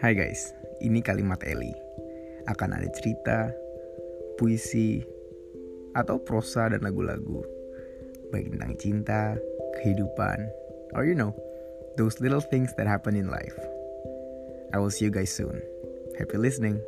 Hai guys, ini kalimat Eli. Akan ada cerita, puisi, atau prosa dan lagu-lagu. Baik tentang cinta, kehidupan, or you know, those little things that happen in life. I will see you guys soon. Happy listening.